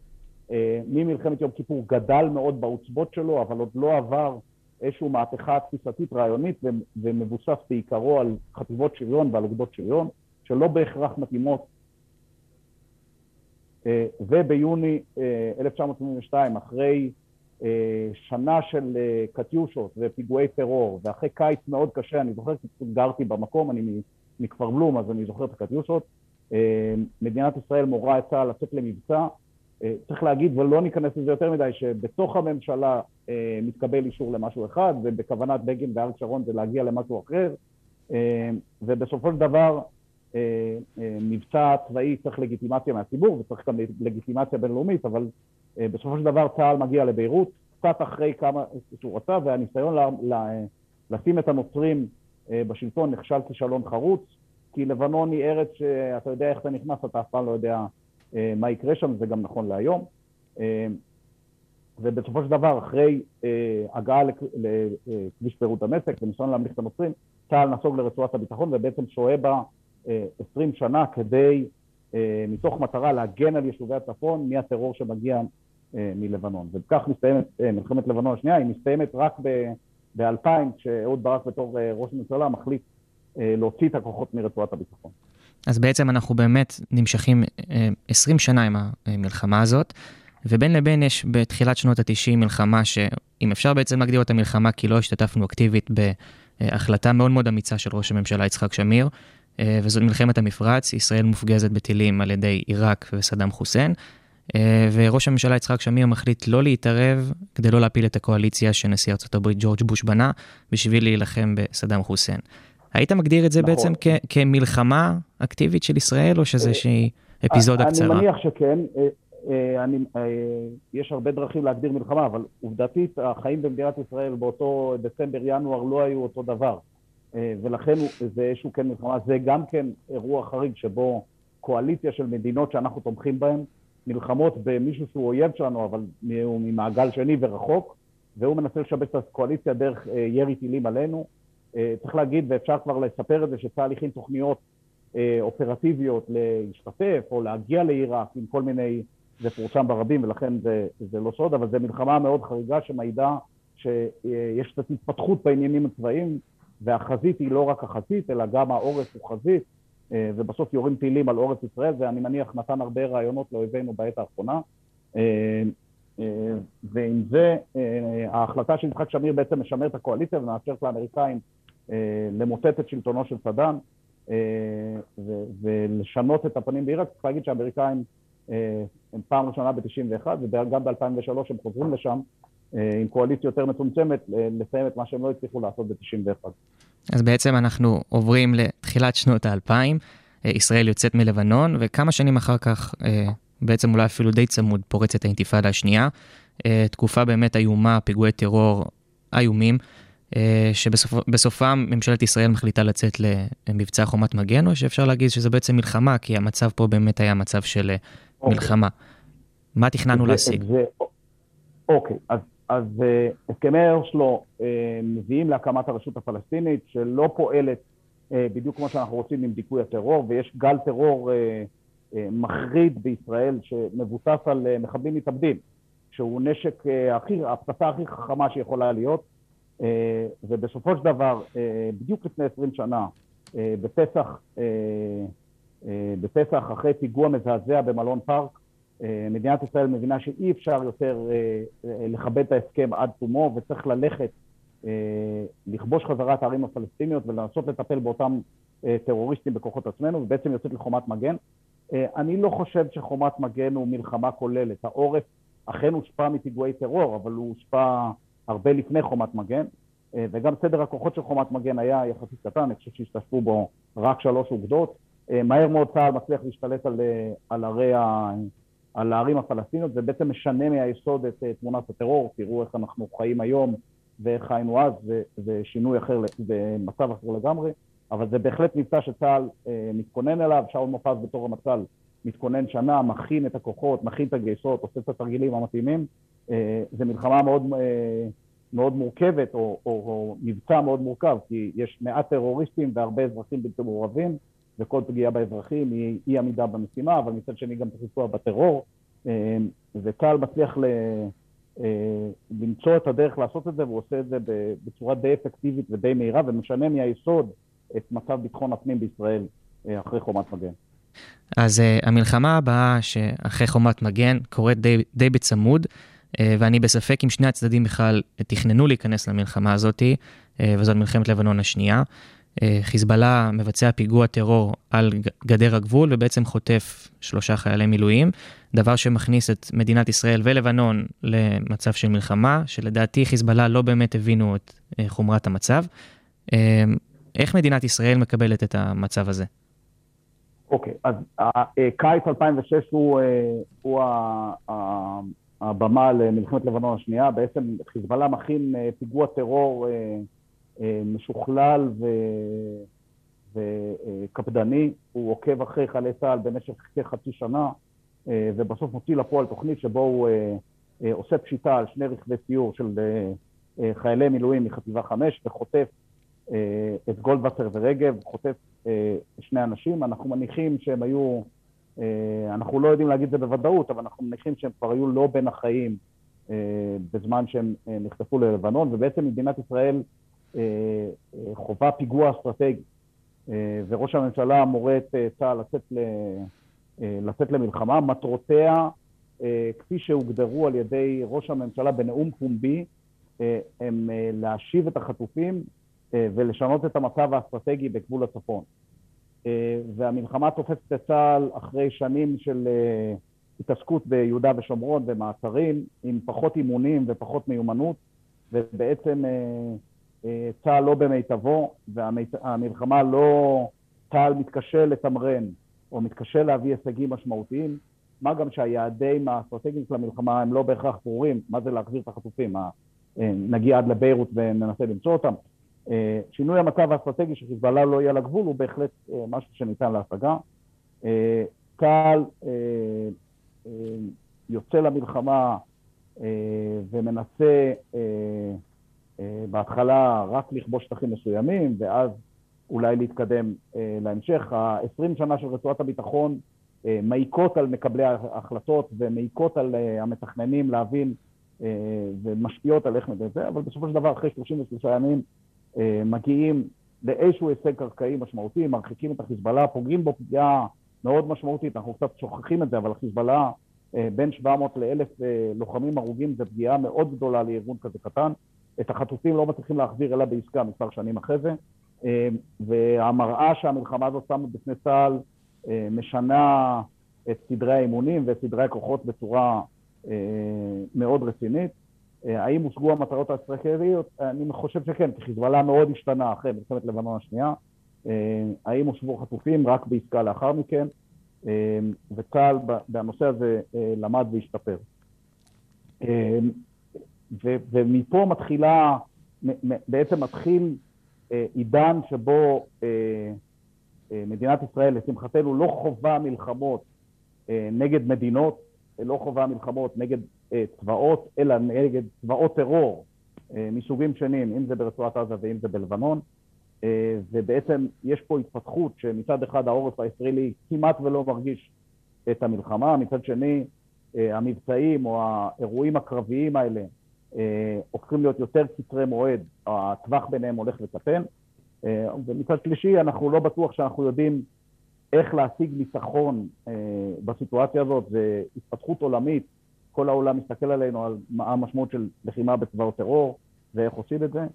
ממלחמת יום כיפור גדל מאוד בעוצבות שלו, אבל עוד לא עבר איזושהי מהפכה תפיסתית רעיונית ומבוסס בעיקרו על חטיבות שריון ועל אוגדות שריון, שלא בהכרח מתאימות. אה, וביוני 1982, אה, אחרי אה, שנה של קטיושות ופיגועי טרור, ואחרי קיץ מאוד קשה, אני זוכר, כי גרתי במקום, אני מכפר בלום, אז אני זוכר את הקטיושות, מדינת ישראל מורה את צה"ל לצאת למבצע. אה, צריך להגיד, ולא ניכנס לזה יותר מדי, שבתוך הממשלה אה, מתקבל אישור למשהו אחד, ובכוונת בגין ואריק שרון זה להגיע למשהו אחר, אה, ובסופו של דבר אה, אה, מבצע צבאי צריך לגיטימציה מהציבור, וצריך גם לגיטימציה בינלאומית, אבל אה, בסופו של דבר צה"ל מגיע לביירות, קצת אחרי כמה שהוא רצה, והניסיון לה, לה, לשים את הנוצרים אה, בשלטון נכשל כישלון חרוץ, כי לבנון היא ארץ שאתה יודע איך אתה נכנס, אתה אף פעם לא יודע אה, מה יקרה שם, זה גם נכון להיום. אה, ובסופו של דבר, אחרי אה, הגעה לכביש פירוט דמשק וניסיון להמליך את הנוצרים, צה"ל נסוג לרצועת הביטחון ובעצם שוהה בה 20 שנה כדי, מתוך מטרה להגן על יישובי הצפון מהטרור שמגיע מלבנון. וכך מסתיימת מלחמת לבנון השנייה, היא מסתיימת רק ב-2000, כשאהוד ברק בתור ראש הממשלה מחליט להוציא את הכוחות מרצועת הביטחון. אז בעצם אנחנו באמת נמשכים 20 אה, שנה עם המלחמה הזאת, ובין לבין יש בתחילת שנות ה-90 מלחמה שאם אפשר בעצם להגדיר אותה מלחמה כי לא השתתפנו אקטיבית בהחלטה מאוד מאוד אמיצה של ראש הממשלה יצחק שמיר, אה, וזאת מלחמת המפרץ, ישראל מופגזת בטילים על ידי עיראק וסדאם חוסיין, אה, וראש הממשלה יצחק שמיר מחליט לא להתערב כדי לא להפיל את הקואליציה שנשיא ארה"ב ג'ורג' בוש בנה בשביל להילחם בסדאם חוסיין. היית מגדיר את זה נכון. בעצם כ- כמלחמה אקטיבית של ישראל, או שזה איזושהי אפיזודה אני קצרה? אני מניח שכן. אה, אה, אני, אה, יש הרבה דרכים להגדיר מלחמה, אבל עובדתית החיים במדינת ישראל באותו דצמבר-ינואר לא היו אותו דבר. ולכן זה איזשהו כן מלחמה. זה גם כן אירוע חריג שבו קואליציה של מדינות שאנחנו תומכים בהן, נלחמות במישהו שהוא אויב שלנו, אבל הוא ממעגל שני ורחוק, והוא מנסה לשבש את הקואליציה דרך ירי טילים עלינו. צריך להגיד, ואפשר כבר לספר את זה, שצה"ל הכין תוכניות אופרטיביות להשתתף או להגיע לעיראק עם כל מיני, זה פורסם ברבים ולכן זה, זה לא סוד, אבל זו מלחמה מאוד חריגה שמעידה שיש קצת התפתחות בעניינים הצבאיים והחזית היא לא רק החזית אלא גם העורף הוא חזית אה, ובסוף יורים טילים על עורף ישראל, ואני מניח נתן הרבה רעיונות לאויבינו בעת האחרונה. אה, אה, ועם זה, ההחלטה של יצחק שמיר בעצם משמר את הקואליציה ומאפשרת לאמריקאים למוטט את שלטונו של סדאם ולשנות את הפנים בעיראק. צריך להגיד שהאמריקאים הם פעם ראשונה ב-91 וגם ב-2003 הם חוזרים לשם עם קואליציה יותר מצומצמת לסיים את מה שהם לא הצליחו לעשות ב-91. אז בעצם אנחנו עוברים לתחילת שנות האלפיים, אה, ישראל יוצאת מלבנון, וכמה שנים אחר כך, אה, בעצם אולי אפילו די צמוד, פורצת האינתיפאדה השנייה. אה, תקופה באמת איומה, פיגועי טרור איומים, שבסופם ממשלת ישראל מחליטה לצאת למבצע חומת מגן, או שאפשר להגיד שזה בעצם מלחמה, כי המצב פה באמת היה מצב של אוקיי. מלחמה. מה תכננו להשיג? אוקיי, אז אז uh, הסכמי אושלו uh, מביאים להקמת הרשות הפלסטינית, שלא פועלת בדיוק כמו שאנחנו רוצים עם דיכוי הטרור, ויש גל טרור מחריד בישראל שמבוסס על מחבלים מתאבדים, שהוא נשק, הכי, הפצצה הכי חכמה שיכולה להיות, ובסופו של דבר, uh, בדיוק לפני עשרים שנה, uh, בפסח, בפסח, אחרי פיגוע מזעזע במלון פארק, אה, מדינת ישראל מבינה שאי אפשר יותר אה, אה, לכבד את ההסכם עד תומו וצריך ללכת לכבוש חזרה את הערים הפלסטיניות ולנסות לטפל באותם טרוריסטים בכוחות עצמנו ובעצם יוצאת לחומת מגן. אני לא חושב שחומת מגן הוא מלחמה כוללת. העורף אכן הושפע מפיגועי טרור, אבל הוא הושפע הרבה לפני חומת מגן, וגם סדר הכוחות של חומת מגן היה יחסית קטן, אני חושב שהשתתפו בו רק שלוש אוגדות. מהר מאוד צה"ל מצליח להשתלט על, על ערי על הערים הפלסטיניות, זה בעצם משנה מהיסוד את אה, תמונת הטרור, תראו איך אנחנו חיים היום ואיך חיינו אז, זה שינוי אחר, זה מצב אחר לגמרי, אבל זה בהחלט מבצע שצה"ל אה, מתכונן אליו, שאול מופז בתור המצ"ל מתכונן שנה, מכין את הכוחות, מכין את הגייסות, עושה את התרגילים המתאימים, אה, זה מלחמה מאוד, מאוד מורכבת, או, או, או מבצע מאוד מורכב, כי יש מעט טרוריסטים והרבה אזרחים בלתי מעורבים, וכל פגיעה באזרחים היא אי עמידה במשימה, אבל מצד שני גם צריך לפגוע בטרור, אה, וצה"ל מצליח ל... אה, למצוא את הדרך לעשות את זה, והוא עושה את זה בצורה די אפקטיבית ודי מהירה, ומשנה מהיסוד את מצב ביטחון הפנים בישראל אה, אחרי חומת מגן. אז המלחמה הבאה שאחרי חומת מגן קורית די, די בצמוד, ואני בספק אם שני הצדדים בכלל תכננו להיכנס למלחמה הזאת, uh, וזאת מלחמת לבנון השנייה. אה, חיזבאללה מבצע פיגוע טרור על גדר הגבול ובעצם חוטף שלושה חיילי מילואים, דבר שמכניס את מדינת ישראל ולבנון למצב של מלחמה, שלדעתי חיזבאללה לא באמת הבינו את אה, חומרת המצב. אה, איך מדינת ישראל מקבלת את המצב הזה? אוקיי, okay, אז קיץ 2006 הוא, הוא הבמה למלחמת לבנון השנייה, בעצם חיזבאללה מכין פיגוע טרור אה, משוכלל ו... וקפדני, הוא עוקב אחרי חיילי צה"ל במשך כחצי שנה, אה, ובסוף מוציא לפועל תוכנית שבו הוא אה, עושה פשיטה על שני רכבי סיור של חיילי מילואים מחטיבה חמש, וחוטף את גולדווסר ורגב, חוטף שני אנשים. אנחנו מניחים שהם היו, אנחנו לא יודעים להגיד את זה בוודאות, אבל אנחנו מניחים שהם כבר היו לא בין החיים בזמן שהם נחטפו ללבנון, ובעצם מדינת ישראל אה, אה, חובה פיגוע אסטרטגי, אה, וראש הממשלה מורה את צה"ל לצאת, ל, לצאת למלחמה. מטרותיה, כפי שהוגדרו על ידי ראש הממשלה בנאום פומבי, הם להשיב את החטופים ולשנות את המצב האסטרטגי בגבול הצפון. והמלחמה תופסת את צה"ל אחרי שנים של התעסקות ביהודה ושומרון ומעצרים, עם פחות אימונים ופחות מיומנות, ובעצם צה"ל לא במיטבו, והמלחמה לא... צה"ל מתקשה לתמרן או מתקשה להביא הישגים משמעותיים, מה גם שהיעדים האסטרטגיים של המלחמה הם לא בהכרח ברורים, מה זה להחזיר את החטופים, אה, נגיע עד לביירות וננסה למצוא אותם. אה, שינוי המצב האסטרטגי שחיזבאללה לא יהיה לגבול הוא בהחלט אה, משהו שניתן להשגה. צה"ל יוצא למלחמה ומנסה בהתחלה רק לכבוש שטחים מסוימים, ואז אולי להתקדם להמשך. ה-20 שנה של רצועת הביטחון מעיקות על מקבלי ההחלטות ומעיקות על המתכננים להבין ומשפיעות על איך זה, אבל בסופו של דבר אחרי 33 ימים מגיעים לאיזשהו הישג קרקעי משמעותי, מרחיקים את החיזבאללה, פוגעים בו פגיעה מאוד משמעותית, אנחנו קצת שוכחים את זה, אבל החיזבאללה בין 700 ל-1,000 לוחמים הרוגים זה פגיעה מאוד גדולה לארגון כזה קטן. את החטופים לא מצליחים להחזיר אלא בעסקה מספר שנים אחרי זה, והמראה שהמלחמה הזאת שמה בפני צה"ל משנה את סדרי האימונים ואת סדרי הכוחות בצורה מאוד רצינית. האם הושגו המטרות האסטרטגיות? אני חושב שכן, כי חיזבאללה מאוד השתנה אחרי מלחמת לבנון השנייה. האם הושבו חטופים? רק בעסקה לאחר מכן. וצה"ל בנושא הזה למד והשתפר. ומפה מתחילה, בעצם מתחיל עידן שבו מדינת ישראל, לשמחתנו, לא חווה מלחמות נגד מדינות, לא חווה מלחמות נגד צבאות, אלא נגד צבאות טרור מסוגים שונים, אם זה ברצועת עזה ואם זה בלבנון. ובעצם יש פה התפתחות שמצד אחד העורף הישראלי כמעט ולא מרגיש את המלחמה, מצד שני המבצעים או האירועים הקרביים האלה הופכים להיות יותר קצרי מועד, הטווח ביניהם הולך וקטן. ומצד שלישי, אנחנו לא בטוח שאנחנו יודעים איך להשיג ניצחון בסיטואציה הזאת. זה התפתחות עולמית, כל העולם מסתכל עלינו על מה המשמעות של לחימה בצבאות טרור ואיך עושים את זה,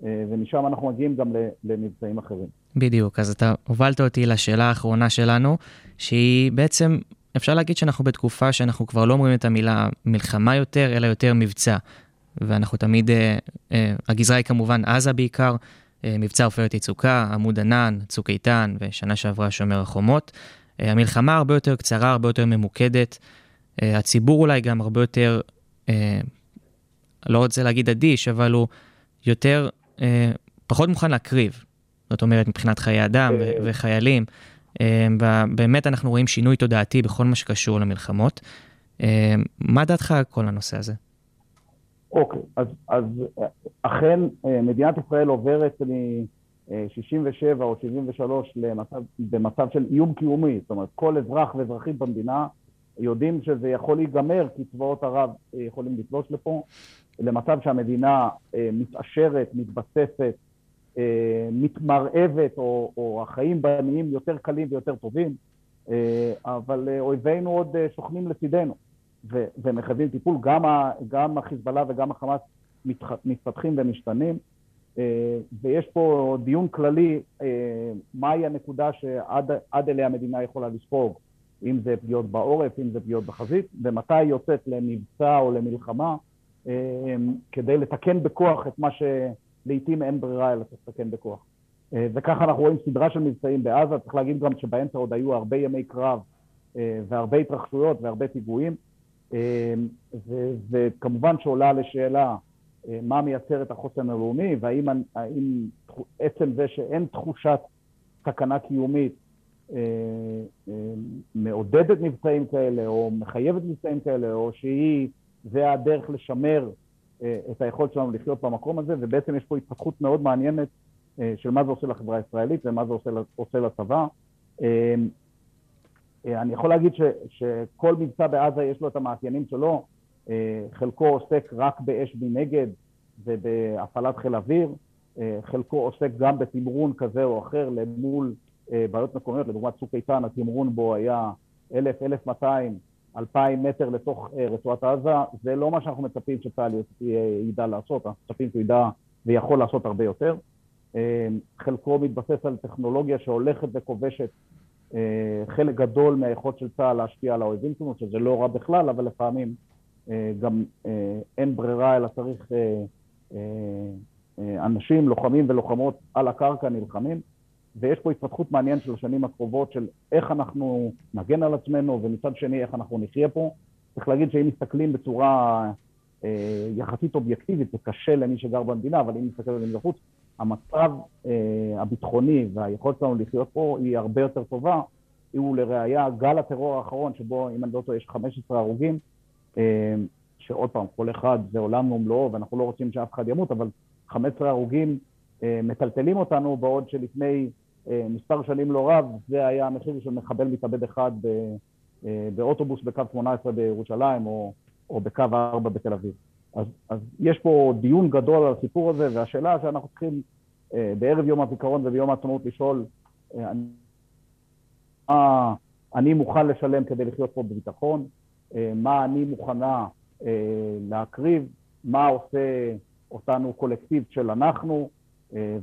ומשם אנחנו מגיעים גם למבצעים אחרים. בדיוק, אז אתה הובלת אותי לשאלה האחרונה שלנו, שהיא בעצם, אפשר להגיד שאנחנו בתקופה שאנחנו כבר לא אומרים את המילה מלחמה יותר, אלא יותר מבצע. ואנחנו תמיד, אה, אה, הגזרה היא כמובן עזה בעיקר, אה, מבצע עופרת יצוקה, עמוד ענן, צוק איתן ושנה שעברה שומר החומות. המלחמה הרבה יותר קצרה, הרבה יותר ממוקדת. הציבור אולי גם הרבה יותר, לא רוצה להגיד אדיש, אבל הוא יותר, פחות מוכן להקריב. זאת אומרת, מבחינת חיי אדם וחיילים. ובאמת אנחנו רואים שינוי תודעתי בכל מה שקשור למלחמות. מה דעתך על כל הנושא הזה? אוקיי, אז, אז אכן מדינת ישראל עוברת מ-67 או 73 למצב, במצב של איום קיומי, זאת אומרת כל אזרח ואזרחית במדינה יודעים שזה יכול להיגמר כי צבאות ערב יכולים לתלוש לפה, למצב שהמדינה מתעשרת, מתבססת, מתמרעבת או, או החיים בה נהיים יותר קלים ויותר טובים, אבל אויבינו עוד שוכנים לצידנו. ומחייבים טיפול, גם, גם החיזבאללה וגם החמאס מתפתחים ומשתנים, ויש פה דיון כללי מהי הנקודה שעד אליה המדינה יכולה לספוג, אם זה פגיעות בעורף, אם זה פגיעות בחזית, ומתי היא יוצאת למבצע או למלחמה, כדי לתקן בכוח את מה שלעיתים אין ברירה אלא צריך לתקן בכוח. וככה אנחנו רואים סדרה של מבצעים בעזה, צריך להגיד גם שבאמצע עוד היו הרבה ימי קרב והרבה התרחשויות והרבה פיגועים. וכמובן שעולה לשאלה מה מייצר את החוסן הלאומי, והאם האם עצם זה שאין תחושת סכנה קיומית מעודדת מבצעים כאלה, או מחייבת מבצעים כאלה, או שהיא, זה הדרך לשמר את היכולת שלנו לחיות במקום הזה, ובעצם יש פה התפתחות מאוד מעניינת של מה זה עושה לחברה הישראלית ומה זה עושה, עושה לצבא. אני יכול להגיד ש, שכל מבצע בעזה יש לו את המאפיינים שלו, חלקו עוסק רק באש מנגד ובהפעלת חיל אוויר, חלקו עוסק גם בתמרון כזה או אחר למול בעיות מקומיות, לדוגמת צוק איתן, התמרון בו היה 1,000, 1,200, 2,000 מטר לתוך רצועת עזה, זה לא מה שאנחנו מצפים שצה"ל ידע לעשות, אנחנו מצפים שהוא ידע ויכול לעשות הרבה יותר. חלקו מתבסס על טכנולוגיה שהולכת וכובשת חלק גדול מהיכולת של צה"ל להשפיע על האויבים שלנו, שזה לא רע בכלל, אבל לפעמים גם אין ברירה, אלא צריך אנשים, לוחמים ולוחמות על הקרקע נלחמים. ויש פה התפתחות מעניינת של השנים הקרובות של איך אנחנו נגן על עצמנו, ומצד שני איך אנחנו נחיה פה. צריך להגיד שאם מסתכלים בצורה יחסית אובייקטיבית, זה קשה למי שגר במדינה, אבל אם נסתכל על זה מבחוץ, המצב הביטחוני והיכולת שלנו לחיות פה היא הרבה יותר טובה. הוא לראיה גל הטרור האחרון, שבו אם אני לא טועה יש 15 הרוגים, שעוד פעם, כל אחד זה עולם ומלואו, ואנחנו לא רוצים שאף אחד ימות, אבל 15 הרוגים אה, מטלטלים אותנו, בעוד שלפני אה, מספר שנים לא רב, זה היה המחיר של מחבל מתאבד אחד אה, באוטובוס בקו 18 בירושלים, או, או בקו 4 בתל אביב. אז, אז יש פה דיון גדול על הסיפור הזה, והשאלה שאנחנו צריכים אה, בערב יום הזיכרון וביום העצמאות לשאול, אה, מה אני מוכן לשלם כדי לחיות פה בביטחון, אה, מה אני מוכנה להקריב, מה עושה אותנו קולקטיב של אנחנו,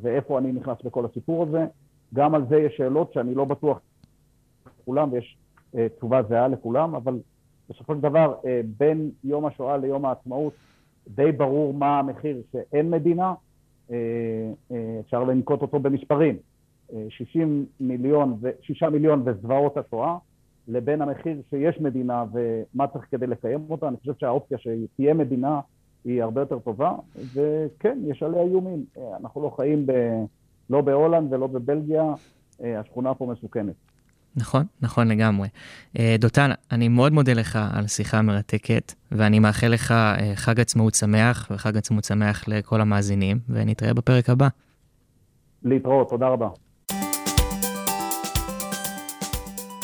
ואיפה אני נכנס בכל הסיפור הזה. גם על זה יש שאלות שאני לא בטוח לכולם, ויש תשובה זהה לכולם, אבל בסופו של דבר, בין יום השואה ליום העצמאות, די ברור מה המחיר שאין מדינה, אה, אה, אפשר לנקוט אותו במספרים, 60 אה, מיליון, 6 מיליון וזוועות השואה, לבין המחיר שיש מדינה ומה צריך כדי לקיים אותה. אני חושב שהאופציה שתהיה מדינה היא הרבה יותר טובה, וכן, יש עליה איומים. אנחנו לא חיים ב... לא בהולנד ולא בבלגיה, השכונה פה מסוכנת. נכון, נכון לגמרי. אה, דותן, אני מאוד מודה לך על שיחה מרתקת, ואני מאחל לך אה, חג עצמאות שמח וחג עצמאות שמח לכל המאזינים, ונתראה בפרק הבא. להתראות, תודה רבה.